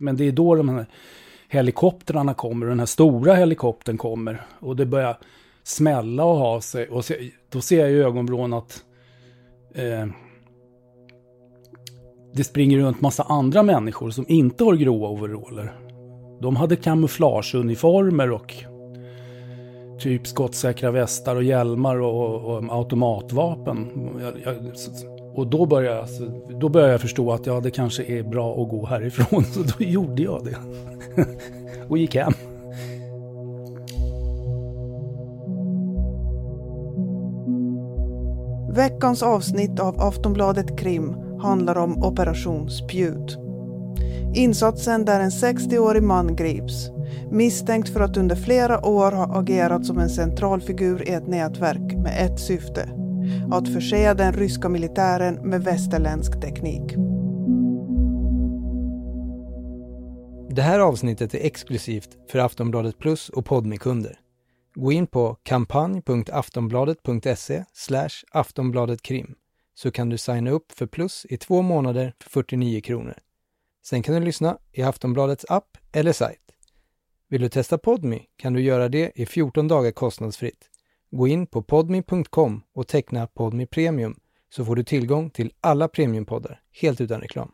Men det är då de här helikoptrarna kommer, och den här stora helikoptern kommer. Och det börjar smälla och ha sig. Och se, då ser jag i ögonvrån att eh, det springer runt massa andra människor som inte har gråa overaller. De hade kamouflageuniformer och typ skottsäkra västar och hjälmar och, och automatvapen. Jag, jag, och då började, jag, alltså, då började jag förstå att ja, det kanske är bra att gå härifrån. Så då gjorde jag det. och gick hem. Veckans avsnitt av Aftonbladet Krim handlar om Operation Spjut. Insatsen där en 60-årig man grips misstänkt för att under flera år ha agerat som en central figur i ett nätverk med ett syfte. Att förse den ryska militären med västerländsk teknik. Det här avsnittet är exklusivt för Aftonbladet Plus och Podmi-kunder. Gå in på kampanj.aftonbladet.se aftonbladetkrim så kan du signa upp för Plus i två månader för 49 kronor. Sen kan du lyssna i Aftonbladets app eller sajt. Vill du testa Podmi kan du göra det i 14 dagar kostnadsfritt. Gå in på podmi.com och teckna Podmi Premium så får du tillgång till alla premiumpoddar helt utan reklam.